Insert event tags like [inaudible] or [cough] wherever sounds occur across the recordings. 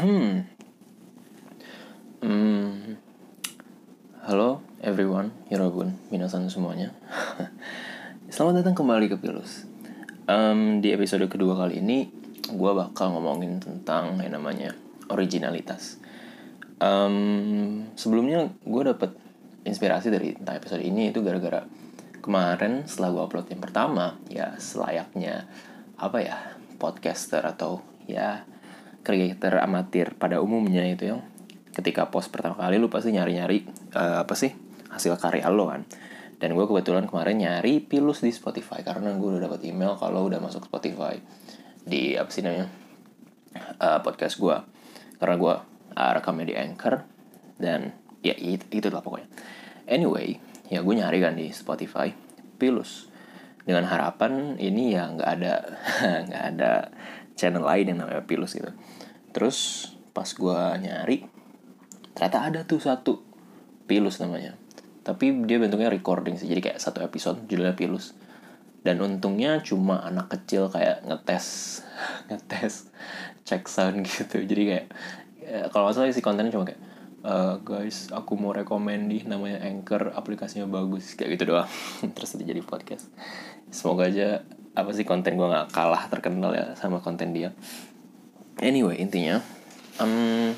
Hmm. Hmm. Halo everyone, Hirobun, minasan semuanya. [laughs] Selamat datang kembali ke Pilus. Um, di episode kedua kali ini, gue bakal ngomongin tentang yang namanya originalitas. Um, sebelumnya gue dapet inspirasi dari tentang episode ini itu gara-gara kemarin setelah gue upload yang pertama, ya selayaknya apa ya podcaster atau ya creator amatir pada umumnya itu yang ketika post pertama kali lu pasti nyari-nyari uh, apa sih hasil karya lo kan. Dan gue kebetulan kemarin nyari pilus di Spotify karena gue udah dapat email kalau udah masuk Spotify di apa sih namanya uh, podcast gue karena gue uh, rekamnya di Anchor dan ya itu, lah pokoknya. Anyway ya gue nyari kan di Spotify pilus. Dengan harapan ini ya nggak ada [laughs] nggak ada channel lain yang namanya Pilus gitu. Terus pas gue nyari ternyata ada tuh satu Pilus namanya. Tapi dia bentuknya recording sih jadi kayak satu episode judulnya Pilus. Dan untungnya cuma anak kecil kayak ngetes [laughs] ngetes cek sound gitu. Jadi kayak ya, kalau nggak salah isi kontennya cuma kayak uh, guys aku mau rekomend nih namanya Anchor aplikasinya bagus kayak gitu doang. [laughs] Terus jadi podcast. Semoga aja apa sih konten gue nggak kalah terkenal ya sama konten dia? Anyway intinya um,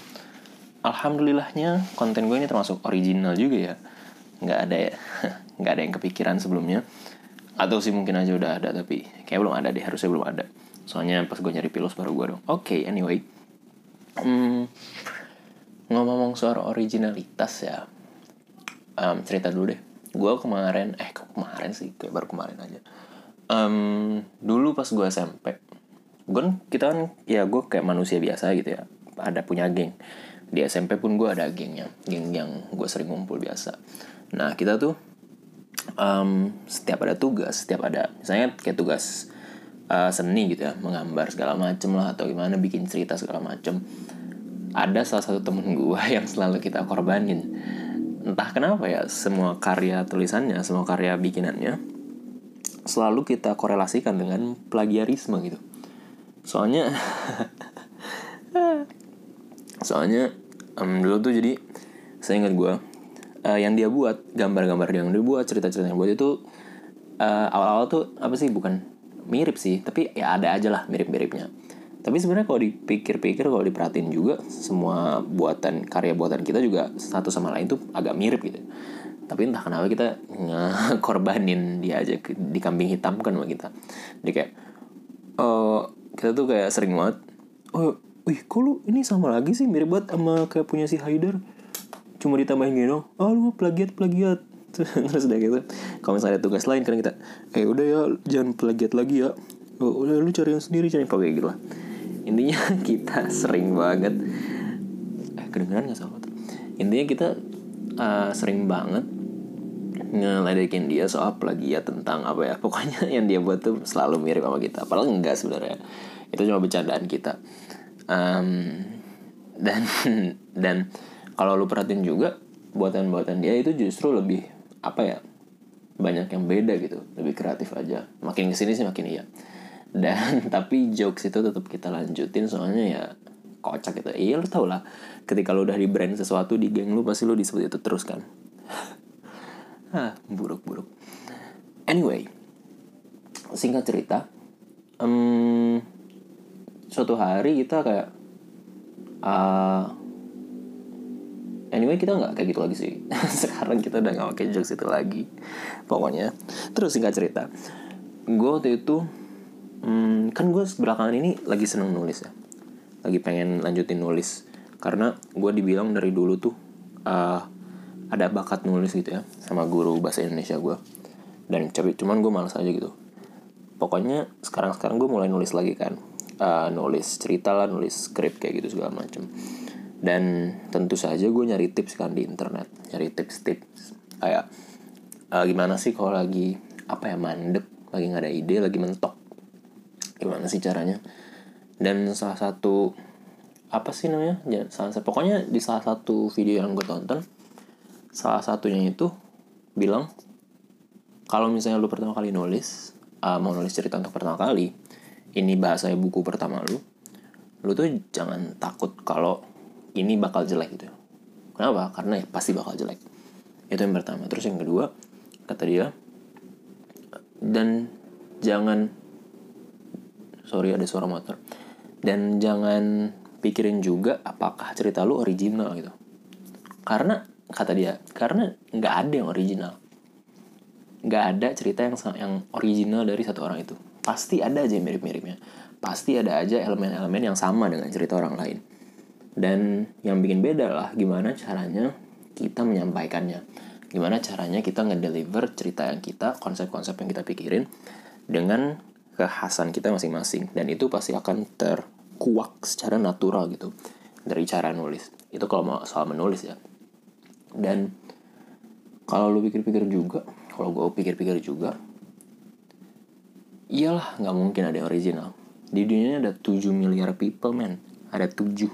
alhamdulillahnya konten gue ini termasuk original juga ya. Nggak ada ya [laughs] nggak ada yang kepikiran sebelumnya. Atau sih mungkin aja udah ada tapi kayak belum ada deh harusnya belum ada. Soalnya pas gue nyari pilus baru gue dong oke okay, anyway. Um, ngomong-ngomong soal originalitas ya um, cerita dulu deh. Gue kemarin eh kemarin sih? Kayak baru kemarin aja um, dulu pas gue SMP gue kan kita kan ya gue kayak manusia biasa gitu ya ada punya geng. Di SMP pun gue ada gengnya geng yang gue sering ngumpul biasa. Nah kita tuh um, setiap ada tugas setiap ada misalnya kayak tugas uh, seni gitu ya menggambar segala macem lah atau gimana bikin cerita segala macem ada salah satu temen gue [laughs] yang selalu kita korbanin. Entah kenapa ya semua karya tulisannya semua karya bikinannya selalu kita korelasikan dengan plagiarisme gitu. Soalnya [laughs] soalnya um, dulu tuh jadi saya ingat gue uh, yang dia buat gambar-gambar yang dia buat cerita-cerita yang buat itu uh, awal-awal tuh apa sih bukan mirip sih tapi ya ada aja lah mirip-miripnya. Tapi sebenarnya kalau dipikir-pikir kalau diperhatiin juga semua buatan karya buatan kita juga satu sama lain tuh agak mirip gitu tapi entah kenapa kita korbanin dia aja di kambing hitam kan sama kita. Dia kayak uh, kita tuh kayak sering banget oh wih kok lu ini sama lagi sih? Mirip banget sama kayak punya si Haidar cuma ditambahin gini dong oh lu plagiat plagiat. [laughs] Terus udah gitu. Kalau misalnya ada tugas lain kan kita eh udah ya jangan plagiat lagi ya. Oh, udah lu cari yang sendiri cari kayak gitu lah. Intinya [laughs] kita sering banget eh kedengeran gak sama intinya kita uh, sering banget ngeledekin dia soal plagiat tentang apa ya. [laughs] Pokoknya yang dia buat tuh selalu mirip sama kita. Padahal enggak sebenarnya. Itu cuma bercandaan kita. Um, dan [laughs] dan kalau lu perhatiin juga buatan-buatan dia itu justru lebih apa ya banyak yang beda gitu. Lebih kreatif aja. Makin ke sini sih makin iya. Dan [laughs] tapi jokes itu tetap kita lanjutin. Soalnya ya kocak gitu iya lu tau lah ketika lu udah di brand sesuatu di geng lu pasti lu disebut itu terus kan [laughs] Hah, buruk-buruk. Anyway, singkat cerita, um, suatu hari kita kayak, uh, anyway kita nggak kayak gitu lagi sih. [laughs] Sekarang kita udah nggak pakai jokes itu lagi. Pokoknya, terus singkat cerita, gue waktu itu, um, kan gue belakangan ini lagi seneng nulis ya, lagi pengen lanjutin nulis. Karena gue dibilang dari dulu tuh. Uh, ada bakat nulis gitu ya sama guru bahasa Indonesia gue dan tapi cuman gue malas aja gitu. Pokoknya sekarang sekarang gue mulai nulis lagi kan. Uh, nulis cerita lah nulis skrip kayak gitu segala macem. Dan tentu saja gue nyari tips kan di internet nyari tips-tips. Kayak uh, gimana sih kalau lagi apa ya mandek lagi nggak ada ide lagi mentok. Gimana sih caranya dan salah satu apa sih namanya? Ya, salah pokoknya di salah satu video yang gue tonton salah satunya itu bilang kalau misalnya lu pertama kali nulis uh, mau nulis cerita untuk pertama kali ini bahasanya buku pertama lu lu tuh jangan takut kalau ini bakal jelek gitu. Kenapa? Karena ya pasti bakal jelek. Itu yang pertama. Terus yang kedua kata dia dan jangan sorry ada suara motor dan jangan pikirin juga apakah cerita lu original gitu. Karena kata dia karena nggak ada yang original. Nggak ada cerita yang yang original dari satu orang itu. Pasti ada aja mirip-miripnya. Pasti ada aja elemen-elemen yang sama dengan cerita orang lain. Dan yang bikin beda lah gimana caranya kita menyampaikannya. Gimana caranya kita ngedeliver cerita yang kita konsep-konsep yang kita pikirin dengan kekhasan kita masing-masing. Dan itu pasti akan terkuak secara natural gitu. Dari cara nulis. Itu kalau mau soal menulis ya. Dan kalau lu pikir-pikir juga kalau gue pikir-pikir juga iyalah nggak mungkin ada yang original. Di dunia ini ada 7 miliar people man ada 7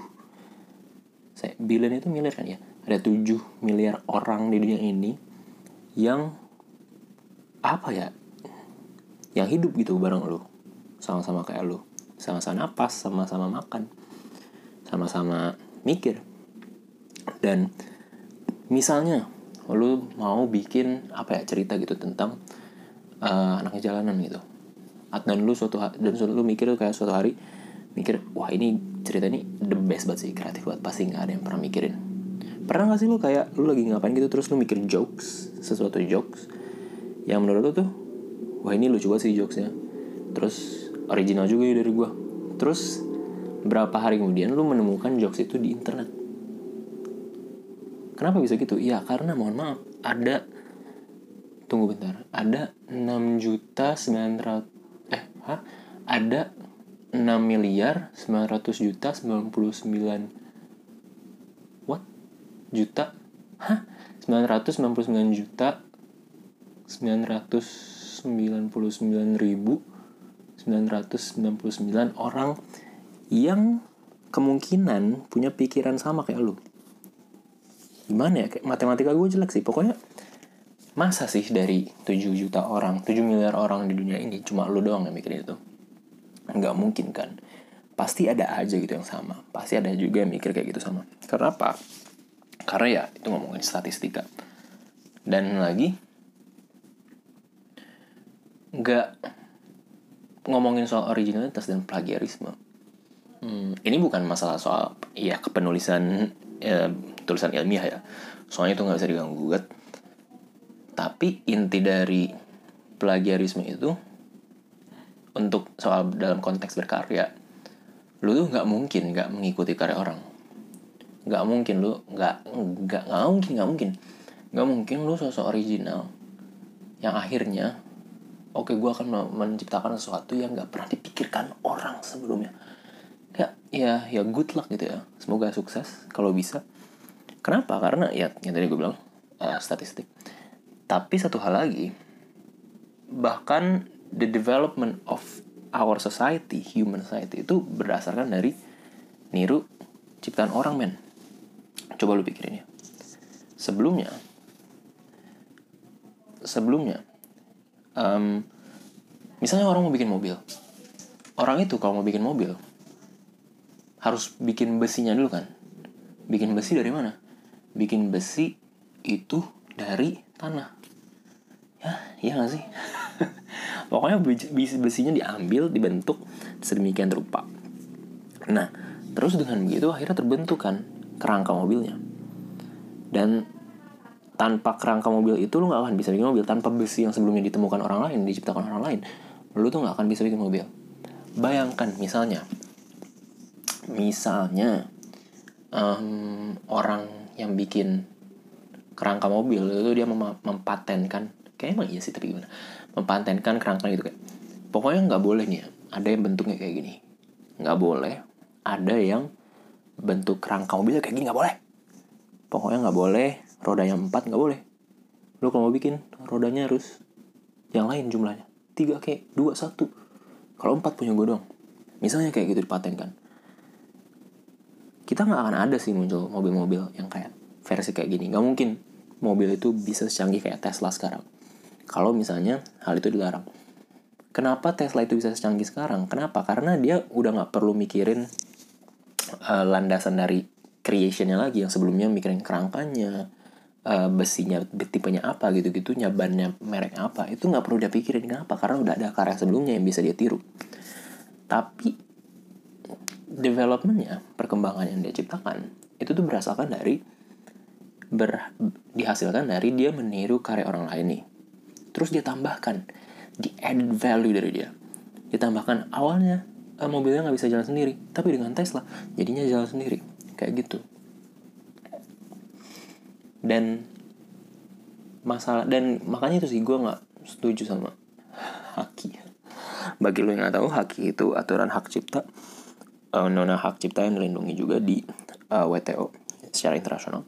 saya billion itu miliar kan ya? Ada 7 miliar orang di dunia ini yang apa ya? Yang hidup gitu bareng lu. Sama-sama kayak lu sama-sama napas sama-sama makan sama-sama mikir. Dan misalnya lu mau bikin apa ya cerita gitu tentang uh, anak jalanan gitu. Dan lu suatu dan suatu lu mikir kayak suatu hari mikir wah ini cerita ini the best banget sih kreatif banget. Pasti nggak ada yang pernah mikirin. Pernah gak sih lu kayak lu lagi ngapain gitu terus lu mikir jokes sesuatu jokes yang menurut lu tuh wah ini lucu banget sih jokesnya. Terus original juga ya dari gua terus berapa hari kemudian lu menemukan jokes itu di internet kenapa bisa gitu ya karena mohon maaf ada tunggu bentar ada 6 juta 900 Hah? Ada 6 miliar 900 juta 99 What? Juta? Hah? 999 juta 999 ribu 999 orang yang kemungkinan punya pikiran sama kayak lu. Gimana ya? Kayak matematika gue jelek sih. Pokoknya masa sih dari 7 juta orang 7 miliar orang di dunia ini cuma lu doang yang mikirin itu? Nggak mungkin kan? Pasti ada aja gitu yang sama. Pasti ada juga yang mikir kayak gitu sama. Karena apa? Karena ya itu ngomongin statistika. Dan lagi nggak ngomongin soal originalitas dan plagiarisme. Hmm, ini bukan masalah soal ya kepenulisan ya, tulisan ilmiah ya. Soalnya itu nggak bisa diganggu gugat. Tapi inti dari plagiarisme itu untuk soal dalam konteks berkarya, lu tuh nggak mungkin nggak mengikuti karya orang. Nggak mungkin lu nggak nggak nggak mungkin nggak mungkin. Nggak mungkin lu sosok original yang akhirnya oke gue akan menciptakan sesuatu yang nggak pernah dipikirkan orang sebelumnya. Ya ya ya good luck gitu ya. Semoga sukses kalau bisa. Kenapa? Karena ya yang tadi gue bilang uh, statistik. Tapi satu hal lagi, bahkan the development of our society, human society itu berdasarkan dari niru ciptaan orang men. Coba lu pikirin ya. Sebelumnya, sebelumnya, um, misalnya orang mau bikin mobil, orang itu kalau mau bikin mobil harus bikin besinya dulu kan. Bikin besi dari mana? Bikin besi itu dari tanah. Ya iya gak sih? [laughs] Pokoknya besinya diambil dibentuk sedemikian rupa. Nah terus dengan begitu akhirnya terbentuk kan kerangka mobilnya. Dan tanpa kerangka mobil itu lu gak akan bisa bikin mobil tanpa besi yang sebelumnya ditemukan orang lain diciptakan orang lain. Lu tuh gak akan bisa bikin mobil. Bayangkan misalnya. Misalnya um, orang yang bikin kerangka mobil itu dia mem mempatenkan kayak emang iya sih tapi gimana? Mempatenkan kerangka itu kayak. Pokoknya nggak boleh nih ya, ada yang bentuknya kayak gini. Nggak boleh ada yang bentuk kerangka mobilnya kayak gini nggak boleh. Pokoknya nggak boleh rodanya empat nggak boleh. Lo kalau mau bikin rodanya harus yang lain jumlahnya. Tiga kayak dua satu. Kalau empat punya gue dong misalnya kayak gitu dipatenkan. Kita nggak akan ada sih muncul mobil-mobil yang kayak versi kayak gini. Nggak mungkin mobil itu bisa secanggih kayak Tesla sekarang. Kalau misalnya hal itu dilarang. Kenapa Tesla itu bisa secanggih sekarang? Kenapa? Karena dia udah nggak perlu mikirin uh, landasan dari creationnya lagi yang sebelumnya mikirin kerangkanya uh, besinya tipenya apa gitu-gitu nyabannya merek apa itu nggak perlu dia pikirin kenapa karena udah ada karya sebelumnya yang bisa dia tiru. Tapi developmentnya perkembangan yang dia ciptakan itu tuh berasalkan dari ber, dihasilkan dari dia meniru karya orang lain nih. Terus dia tambahkan di added value dari dia. Ditambahkan awalnya uh, mobilnya nggak bisa jalan sendiri tapi dengan Tesla jadinya jalan sendiri. Kayak gitu dan masalah dan makanya itu sih gue nggak setuju sama haki. Bagi lo yang nggak tahu haki itu aturan hak cipta uh, nona hak cipta yang dilindungi juga di uh, WTO secara internasional.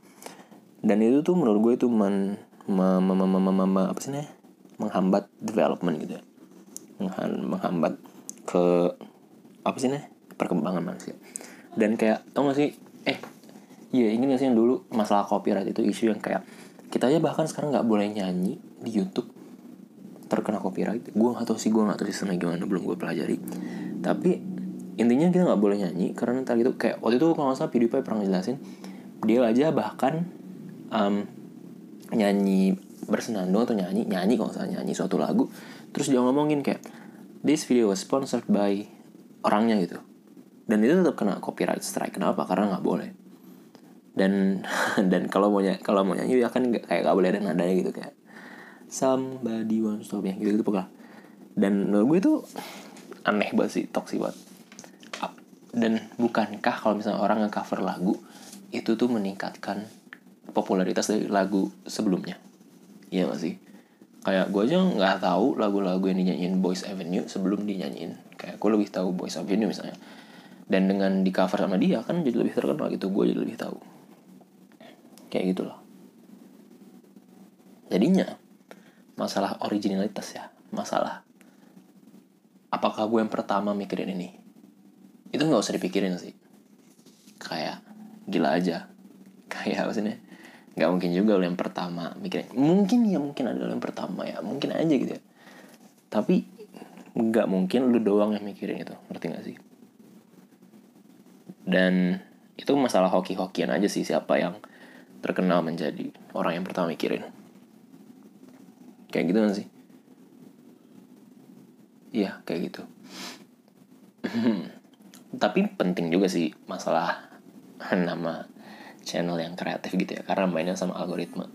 Dan itu tuh menurut gue itu men, me, me, me, me, me, me, apa sih nih menghambat development gitu ya. Menghambat ke apa sih nih perkembangan manusia. Dan kayak tau gak sih? Eh iya ini gak sih yang dulu masalah copyright itu isu yang kayak kita aja bahkan sekarang nggak boleh nyanyi di YouTube terkena copyright. Gue nggak tahu sih gue nggak tahu sistemnya gimana belum gue pelajari. Tapi intinya kita nggak boleh nyanyi karena ntar gitu kayak waktu itu kalau nggak salah PewDiePie pernah jelasin dia aja bahkan um, nyanyi bersenandung atau nyanyi nyanyi kalau salah nyanyi suatu lagu terus dia ngomongin kayak this video was sponsored by orangnya gitu. Dan itu tetap kena copyright strike. Kenapa? Karena nggak boleh dan [laughs] dan kalau mau kalau mau nyanyi ya kan gak, kayak gak boleh ada nadanya gitu kayak somebody wants to be gitu gitu pokoknya. Dan menurut gue itu aneh banget sih toxic banget. Dan bukankah kalau misalnya orang nge-cover lagu itu tuh meningkatkan popularitas dari lagu sebelumnya? Iya gak sih? Kayak gue aja nggak tahu lagu-lagu yang dinyanyiin Boys Avenue sebelum dinyanyiin. Kayak gue lebih tahu Boys Avenue misalnya. Dan dengan di cover sama dia kan jadi lebih terkenal gitu gue jadi lebih tahu kayak gitu loh. Jadinya masalah originalitas ya masalah apakah gue yang pertama mikirin ini. Itu nggak usah dipikirin sih. Kayak gila aja. [laughs] Kayak apa sih nih nggak mungkin juga lo yang pertama mikirin. Mungkin ya mungkin ada lo yang pertama ya. Mungkin aja gitu ya. Tapi nggak mungkin lu doang yang mikirin itu. Ngerti gak sih? Dan itu masalah hoki-hokian aja sih siapa yang terkenal menjadi orang yang pertama mikirin. Kayak gitu kan sih? Iya kayak gitu. [clears throat] Tapi penting juga sih masalah [laughs] nama channel yang kreatif gitu ya karena mainnya sama algoritma.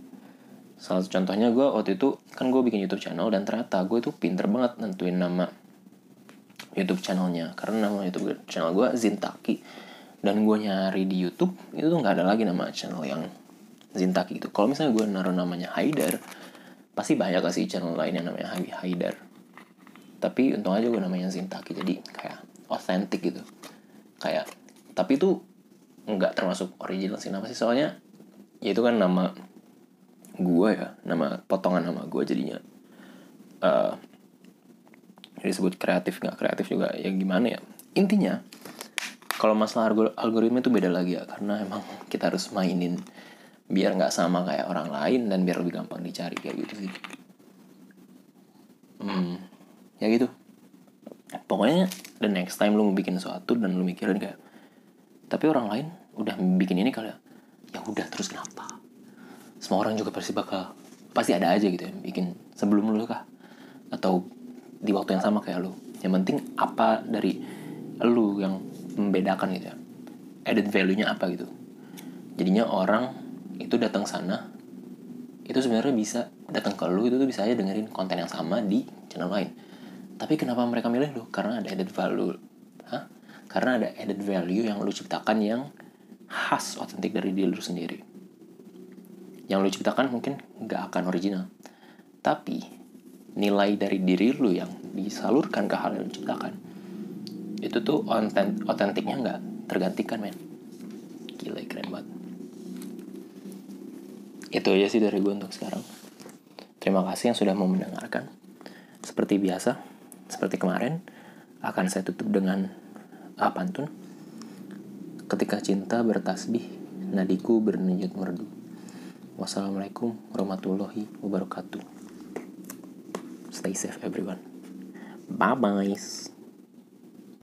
Salah satu contohnya gue waktu itu kan gue bikin YouTube channel dan ternyata gue itu pinter banget nentuin nama YouTube channelnya. Karena nama YouTube channel gue Zintaki. Dan gue nyari di YouTube itu tuh nggak ada lagi nama channel yang Zintaki gitu kalau misalnya gue naruh namanya Haidar pasti banyak sih channel lain yang namanya Haidar tapi untung aja gue namanya Zintaki jadi kayak authentic gitu. Kayak tapi itu nggak termasuk original sih nama sih. Soalnya ya itu kan nama gue ya nama potongan nama gue jadinya uh, disebut kreatif nggak kreatif juga ya gimana ya? Intinya kalau masalah algoritma itu beda lagi ya karena emang [laughs] kita harus mainin biar nggak sama kayak orang lain dan biar lebih gampang dicari kayak gitu sih. Hmm ya gitu. Pokoknya the next time lu mau bikin sesuatu dan lu mikirin kayak tapi orang lain udah bikin ini kali ya? Ya udah terus kenapa? Semua orang juga pasti bakal pasti ada aja gitu ya bikin sebelum lu kah? Atau di waktu yang sama kayak lu. Yang penting apa dari lu yang membedakan gitu ya? Added value-nya apa gitu? Jadinya orang itu datang sana. Itu sebenarnya bisa datang ke lu itu tuh bisa aja dengerin konten yang sama di channel lain. Tapi kenapa mereka milih lu? Karena ada added value. Hah? karena ada added value yang lu ciptakan yang khas otentik dari diri lu sendiri. Yang lu ciptakan mungkin nggak akan original. Tapi nilai dari diri lu yang disalurkan ke hal yang lu ciptakan itu tuh otentiknya nggak tergantikan men. Gila keren banget itu aja sih dari gue untuk sekarang. Terima kasih yang sudah mau mendengarkan. Seperti biasa, seperti kemarin, akan saya tutup dengan ah, pantun. Ketika cinta bertasbih, nadiku bernujud merdu. Wassalamualaikum warahmatullahi wabarakatuh. Stay safe everyone. Bye-bye.